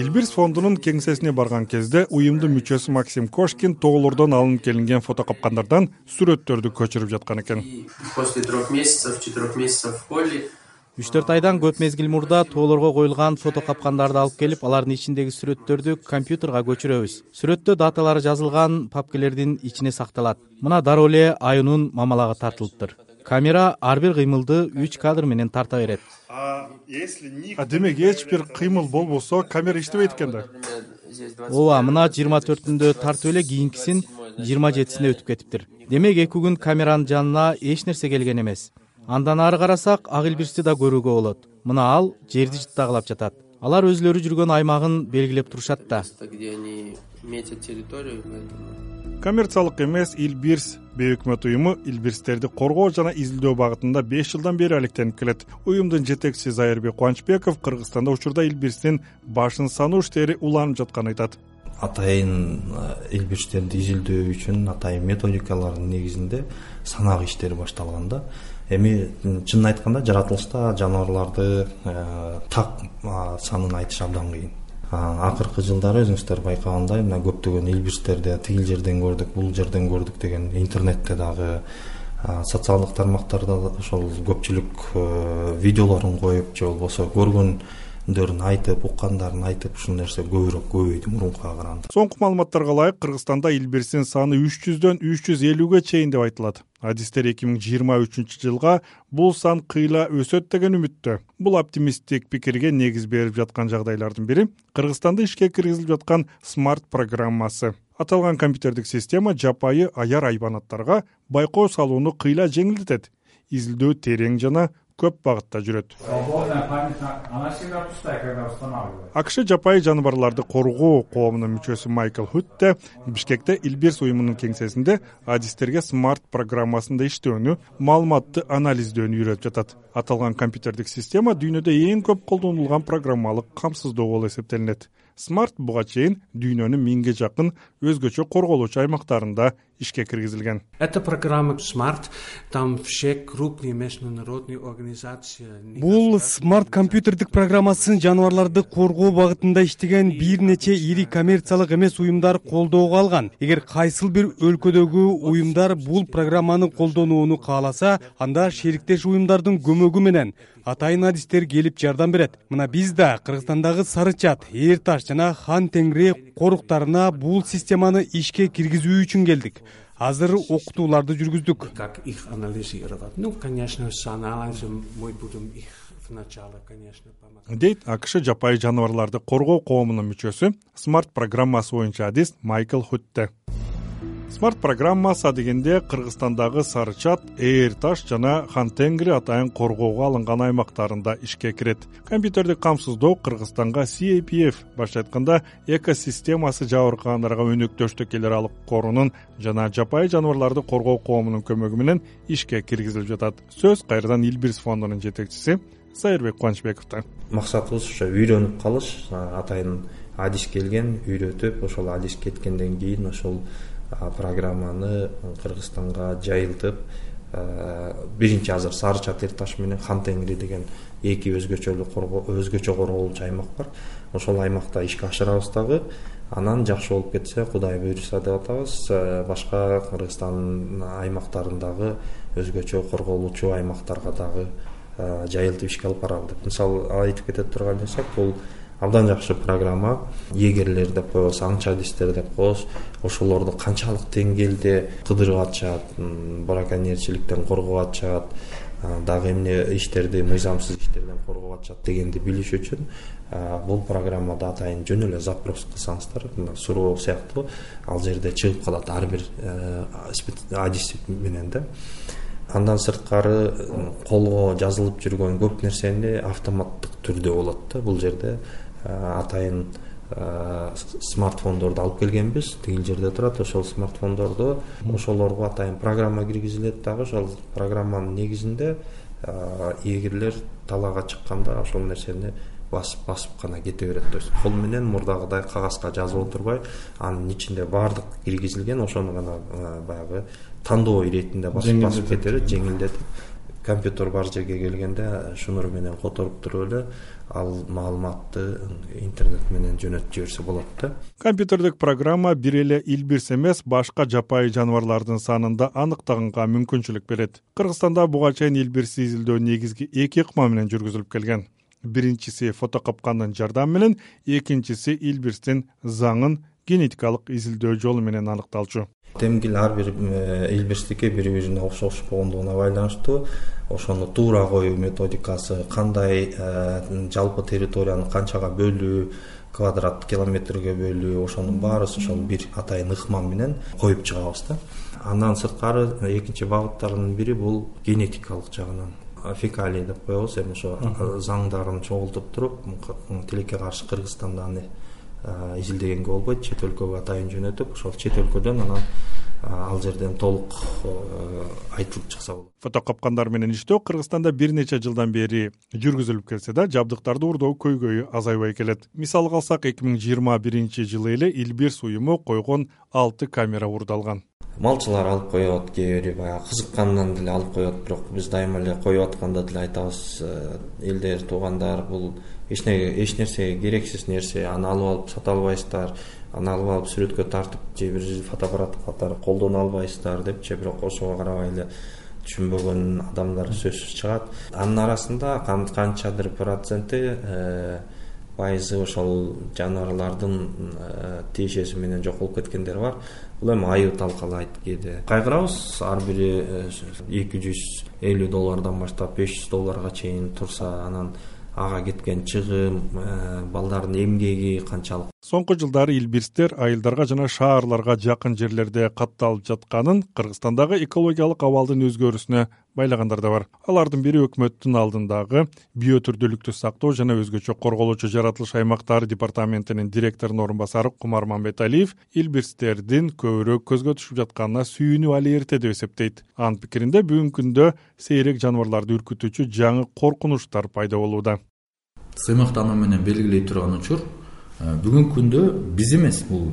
илбирс фондунун кеңсесине барган кезде уюмдун мүчөсү максим кошкин тоолордон алынып келинген фотокапкандардан сүрөттөрдү көчүрүп жаткан экен. После трех месяцев, четырех месяцев в поле үч төрт айдан көп мезгил мурда тоолорго коюлган фотокапкандарды алып келип алардын ичиндеги сүрөттөрдү компьютерга көчүрөбүз. Сүрөттө даталары жазылган папкелердин ичине сакталат. Мына дароо эле аюунун мамалага тартылыптыр камера ар бир кыймылды үч кадр менен тарта берет. А демек эч бир кыймыл болбосо камера иштебейт экен да. Здесь 20 ооба мына жыйырма төртүндө тартып эле кийинкисин жыйырма жетисинде өтүп кетиптир. Демек эки күн камеранын жанына эч нерсе келген эмес. Андан ары карасак ак илбирсти да көрүүгө болот. Мына ал жерди жыттагылап жатат. Алар өзүлөрү жүргөн аймагын белгилеп турушат да. Где они метят территорию, поэтому коммерциялык эмес илбирс бейөкмөт уюму илбирстерди коргоо жана изилдөө багытында беш жылдан бери алектенип келет. Уюмдун жетекчиси зайырбек кубанычбеков кыргызстанда учурда илбирстин башын саноо иштери уланып жатканын айтат. Атайын э, илбирстерди изилдөө үчүн атайын методикалардын негизинде санак иштери башталган да эми чынын айтканда жаратылышта жаныбарларды э, так санын айтыш абдан кыйын акыркы жылдары өзүңүздөр байкагандай мына көптөгөн илбирстерди тигил жерден көрдүк бул жерден көрдүк деген интернетте дагы социалдык тармактарда да ошол көпчүлүк э, видеолорун коюп же болбосо көргөндөрүн айтып уккандарын айтып ушул нерсе көбүрөөк көбөйдү мурункуга караганда соңку маалыматтарга ылайык кыргызстанда илбирстин саны үч жүздөн үч жүз элүүгө чейин деп айтылат адистер эки миң жыйырма үчүнчү жылга бул сан кыйла өсөт деген үмүттө. Бул оптимисттик пикирге негиз берип жаткан жагдайлардын бири кыргызстанда ишке киргизилип жаткан смарт программасы. Аталган компьютердик система жапайы аяр айбанаттарга байкоо салууну кыйла жеңилдетет. Изилдөө терең жана көп багытта жүрөт. Акш жапайы жаныбарларды коргоо коомунун мүчөсү майкл хутте бишкекте илбирс уюмунун кеңсесинде адистерге смарт программасында иштөөнү маалыматты анализдөөнү үйрөтүп жатат. Аталган компьютердик система дүйнөдө эң көп колдонулган программалык камсыздоо болуп эсептелинет. Смарт буга чейин дүйнөнүн миңге жакын өзгөчө корголуучу аймактарында ишке киргизилген. Эта программа SMART, там все крупные международные организации. бул смарт компьютердик программасын жаныбарларды коргоо багытында иштеген бир нече ири коммерциялык эмес уюмдар колдоого алган. Эгер кайсыл бир өлкөдөгү уюмдар бул программаны колдонууну кааласа анда шериктеш уюмдардын көмөгү менен атайын адистер келип жардам берет. Мына биз да кыргызстандагы сары чат эр таш жана хан теңири коруктарына бул системаны ишке киргизүү үчүн келдик азыр окутууларды жүргүздүк. Как их анализировать? Ну, конечно, с анализом мы будем их вначале, конечно, дейт акш жапайы жаныбарларды коргоо коомунун мүчөсү смарт программасы боюнча адист майкл хутте смарт программасы адегенде кыргызстандагы сары чат ээр таш жана хан теңири атайын коргоого алынган аймактарында ишке кирет. Компьютердик камсыздоо кыргызстанга capf башкача айтканда экосистемасы жабыркагандарга өнөктөштүк келер алык корунун жана жапайы жаныбарларды коргоо коомунун көмөгү менен ишке киргизилип жатат. Сөз кайрадан илбирс фондунун жетекчиси зайырбек кубанычбековдо максатыбыз ошо үйрөнүп калыш атайын адис келген үйрөтүп ошол адис кеткенден кийин ошол программаны кыргызстанга жайылтып биринчи азыр сары чат эр таш менен хан теңири деген эки өзгөчөлүү коргоо өзгөчө корголуучу аймак бар. Ошол аймакта ишке ашырабыз дагы. Анан жакшы болуп кетсе кудай буюрса деп атабыз. Башка кыргызстандын аймактарындагы өзгөчө корголуучу аймактарга дагы жайылтып ишке алып барабыз деп. Мисалы айтып кете турган болсок бул абдан жакшы программа. Егерлер деп коебуз аңчы адистер деп коебуз. Ошолорду канчалык деңгээлде кыдырып атышат браконьерчиликтен коргоп атышат дагы эмне иштерди мыйзамсыз иштерден коргоп атышат дегенди билиш үчүн бул программада атайын жөн эле запрос кылсаңыздар суроо сыяктуу. Ал жерде чыгып калат ар бир э, адис менен да. Андан сырткары колго жазылып жүргөн көп нерсени автоматтык түрдө болот да. Бул жерде атайын а, с- смартфондорду алып келгенбиз. Тигил жерде турат ошол смартфондорду ошолорго атайын программа киргизилет дагы. Ошол программанын негизинде эгерлер талаага чыкканда ошол нерсени басып басып гана кете берет. То есть кол менен мурдагыдай кагазга жазып отурбай анын ичинде баардык киргизилген ошону гана а, баягы тандоо иретинде басып басып кете берет жеңилдетип компьютер бар жерге келгенде шнур менен которуп туруп эле ал маалыматты интернет менен жөнөтүп жиберсе болот да. Компьютердик программа бир эле илбирс эмес башка жапайы жаныбарлардын санын да аныктаганга мүмкүнчүлүк берет. Кыргызстанда буга чейин илбирсти изилдөө негизги эки ыкма менен жүргүзүлүп келген. Биринчиси фото капкандын жардамы менен экинчиси илбирстин заңын генетикалык изилдөө жолу менен аныкталчу. Темгил ар бир э, илбирстики бири бирине окшош болгондугуна байланыштуу. Ошону туура коюу методикасы кандай э, жалпы территорияны канчага бөлүү квадрат километрге бөлүү ошонун баарыбыз ошол бир атайын ыкма менен коюп чыгабыз да. Андан сырткары экинчи багыттардын бири бул генетикалык жагынан. Фекалий деп коебуз эми ошо заңдарын чогултуп туруп тилекке каршы кыргызстанда аны изилдегенге болбойт чет өлкөгө атайын жөнөтүп ошол чет өлкөдөн анан ал жерден толук айтылып чыкса болот. Фото капкандар менен иштөө кыргызстанда бир нече жылдан бери жүргүзүлүп келсе да жабдыктарды уурдоо көйгөйү азайбай келет. Мисалга алсак эки миң жыйырма биринчи жылы эле илбирс уюму койгон алты камера уурдалган малчылар алып коет кээ бири баягы кызыкканынан деле алып коет бирок биз дайыма эле коюп атканда деле айтабыз э, элдер туугандар бул эч нерсеге керексиз нерсе. Аны алып алып сата албайсыздар. Аны алып алып сүрөткө тартып же бир фотоаппарат катары колдоно албайсыздар депчи бирок ошого карабай эле түшүнбөгөн адамдар сөзсүз чыгат. Анын арасында канчадыр проценти э, пайызы ошол жаныбарлардын э, тиешеси менен жоколуп кеткендер бар. Бул эми айы талкалайт кээде. Кайгырабыз ар бири эки жүз элүү доллардан баштап беш жүз долларга чейин турса анан ага кеткен чыгым э, балдардын эмгеги канчалык. Соңку жылдары илбирстер айылдарга жана шаарларга жакын жерлерде катталып жатканын кыргызстандагы экологиялык абалдын өзгөрүүсүнө байлагандар да бар. Алардын бири өкмөттүн алдындагы био түрдүүлүктү сактоо жана өзгөчө корголоочу жаратылыш аймактары департаментинин директорунун орун басары кумар мамбеталиев илбирстердин көбүрөөк көзгө түшүп жатканына сүйүнүү али эрте деп эсептейт. Анын пикиринде бүгүнкү күндө сейрек жаныбарларды үркүтүүчү жаңы коркунучтар пайда болууда. Сыймыктануу менен белгилей турган учур. Э, бүгүнкү күндө биз эмес бул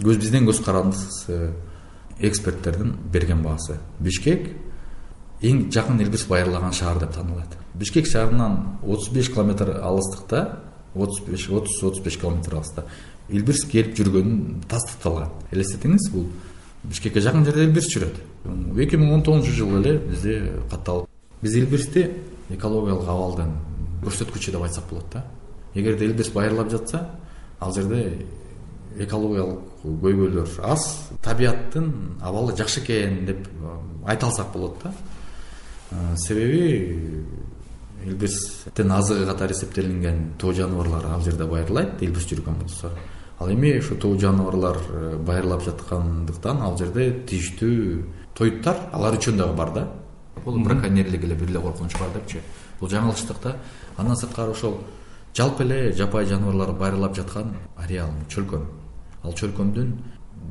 бизден көз карандысыз э, эксперттердин берген баасы. Бишкек эң жакын илбирс байырлаган шаар деп таанылат бишкек шаарынан отуз беш километр алыстыкта отуз беш отуз отуз беш километр алыста илбирс келип жүргөнү тастыкталган элестетиңиз бул бишкекке жакын жерде илбирс жүрөт. Эки миң он тогузунчу жылы эле бизде катталып биз илбирсти экологиялык абалдын көрсөткүчү деп айтсак болот да. Эгерде элбирс байырлап жатса ал жерде экологиялык көйгөйлөр аз табияттын абалы жакшы экен деп айта алсак болот да себеби илбирстин азыгы катары эсептелинген тоо жаныбарлар ал жерде байырлайт илбирс жүргөн болсо. Ал эми ушу тоо жаныбарлар э, байырлап жаткандыктан ал жерде тийиштүү тоюттар алар үчүн дагы бар да. Бул браконьерлик эле бир эле коркунуч бар депчи. Бул жаңылыштык да андан сырткары ошол жалпы эле жапайы жаныбарлар байырлап жаткан ареал чөлкөм ал чөлкөмдүн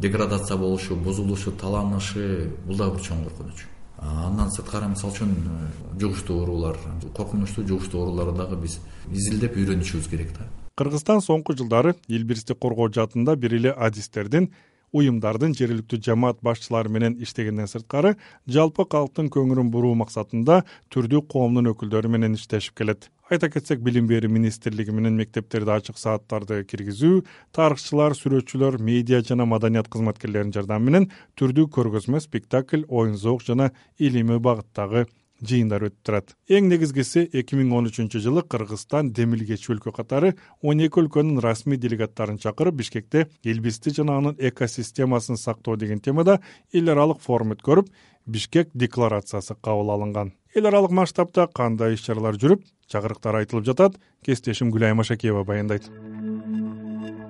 деградация болушу бузулушу таланышы бул дагы бир чоң коркунуч андан сырткары мисалы үчүн э, жугуштуу оорулар коркунучтуу жугуштуу ооруларды дагы биз изилдеп үйрөнүшүбүз керек да. Кыргызстан соңку жылдары илбирсти коргоо жаатында бир эле адистердин уюмдардын жергиликтүү жамаат башчылары менен иштегенден сырткары жалпы калктын көңүлүн буруу максатында түрдүү коомдун өкүлдөрү менен иштешип келет айта кетсек билим берүү министрлиги менен мектептерде ачык сааттарды киргизүү тарыхчылар сүрөтчүлөр медиа жана маданият кызматкерлеринин жардамы менен түрдүү көргөзмө спектакль оюн зоок жана илимий багыттагы жыйындар өтүп турат. Эң негизгиси эки миң он үчүнчү жылы кыргызстан демилгечи өлкө катары он эки өлкөнүн расмий делегаттарын чакырып бишкекте илбирсти жана анын экосистемасын сактоо деген темада эл аралык форум өткөрүп бишкек декларациясы кабыл алынган. Эл аралык масштабта кандай иш чаралар жүрүп чакырыктар айтылып жатат кесиптешим гүлайым ашакеева баяндайт.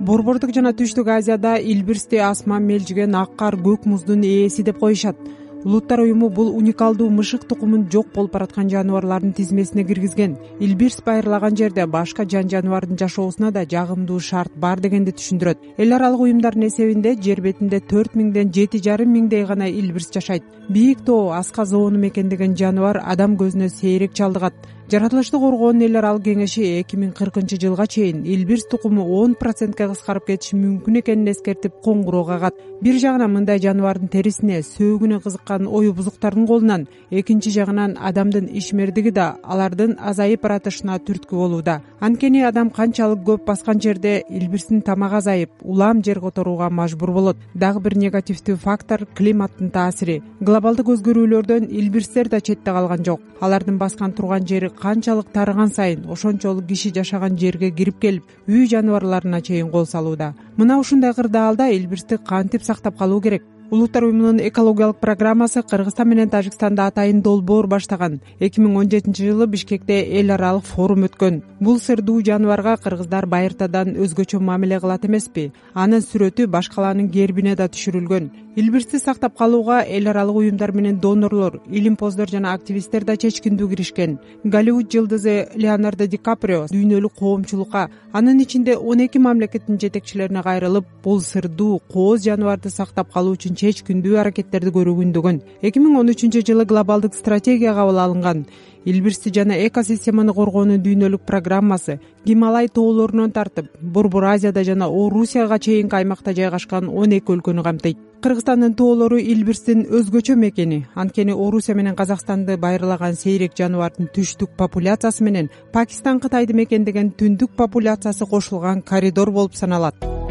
Борбордук жана түштүк азияда илбирсти асман мелжиген ак кар көк муздун ээси деп коюшат улуттар уюму бул уникалдуу мышык тукумун жок болуп бараткан жаныбарлардын тизмесине киргизген. Илбирс байырлаган жерде башка жан жаныбардын жашоосуна да жагымдуу шарт бар дегенди түшүндүрөт. Эл аралык уюмдардын эсебинде жер бетинде төрт миңден жети жарым миңдей гана илбирс жашайт. Бийик тоо аска зоону мекендеген жаныбар адам көзүнө сейрек чалдыгат жаратылышты коргоонун эл аралык кеңеши эки миң кыркынчы жылга чейин илбирс тукуму он процентке кыскарып кетиши мүмкүн экенин эскертип коңгуроо кагат бир жагынан мындай жаныбардын терисине сөөгүнө кызыккан ою бузуктардын колунан экинчи жагынан адамдын ишмердиги да алардын азайып баратышына түрткү болууда. Анткени адам канчалык көп баскан жерде илбирстин тамагы азайып улам жер которууга мажбур болот. Дагы бир негативдүү фактор климаттын таасири. Глобалдык өзгөрүүлөрдөн илбирстер да четте калган жок. Алардын баскан турган жери канчалык тарыган сайын ошончолук киши жашаган жерге кирип келип үй жаныбарларына чейин кол салууда. Мына ушундай кырдаалда илбирсти кантип сактап калуу керек улуттар уюмунун экологиялык программасы кыргызстан менен тажикстанда атайын долбоор баштаган. Эки миң он жетинчи жылы бишкекте эл аралык форум өткөн. Бул сырдуу жаныбарга кыргыздар байыртадан өзгөчө мамиле кылат эмеспи. Анын сүрөтү баш калаанын гербине да түшүрүлгөн. Илбирсти сактап калууга эл аралык уюмдар менен донорлор илимпоздор жана активисттер да чечкиндүү киришкен. Голливуд жылдызы леонардо ди каприо дүйнөлүк коомчулукка анын ичинде он эки мамлекеттин жетекчилерине кайрылып бул сырдуу кооз жаныбарды сактап калуу үчүн чечкиндүү аракеттерди көрүү күндөгөн эки миң он үчүнчү жылы глобалдык стратегия кабыл алынган. илбирсти жана экосистеманы коргоонун дүйнөлүк программасы гималай тоолорунан тартып борбор азияда жана орусияга чейинки аймакта жайгашкан он эки өлкөнү камтыйт кыргызстандын тоолору илбирстин өзгөчө мекени. Анткени орусия менен казакстанды байырлаган сейрек жаныбардын түштүк популяциясы менен пакистан кытайды мекендеген түндүк популяциясы кошулган коридор болуп саналат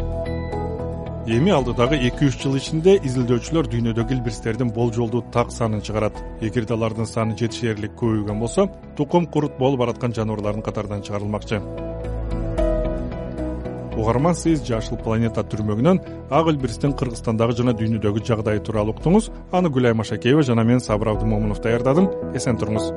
эми алдыдагы эки үч жыл ичинде изилдөөчүлөр дүйнөдөгү илбирстердин болжолдуу так санын чыгарат. Эгерде алардын саны жетишээрлик көбөйгөн болсо тукум курут болуп бараткан жаныбарлардын катарынан чыгарылмакчы. Угарман сиз жашыл планета түрмөгүнөн ак илбирстин кыргызстандагы жана дүйнөдөгү жагдайы тууралуу уктуңуз. Аны гүлайым ашакеева жана мен сабыр абдымомунов даярдадым. Эсен туруңуз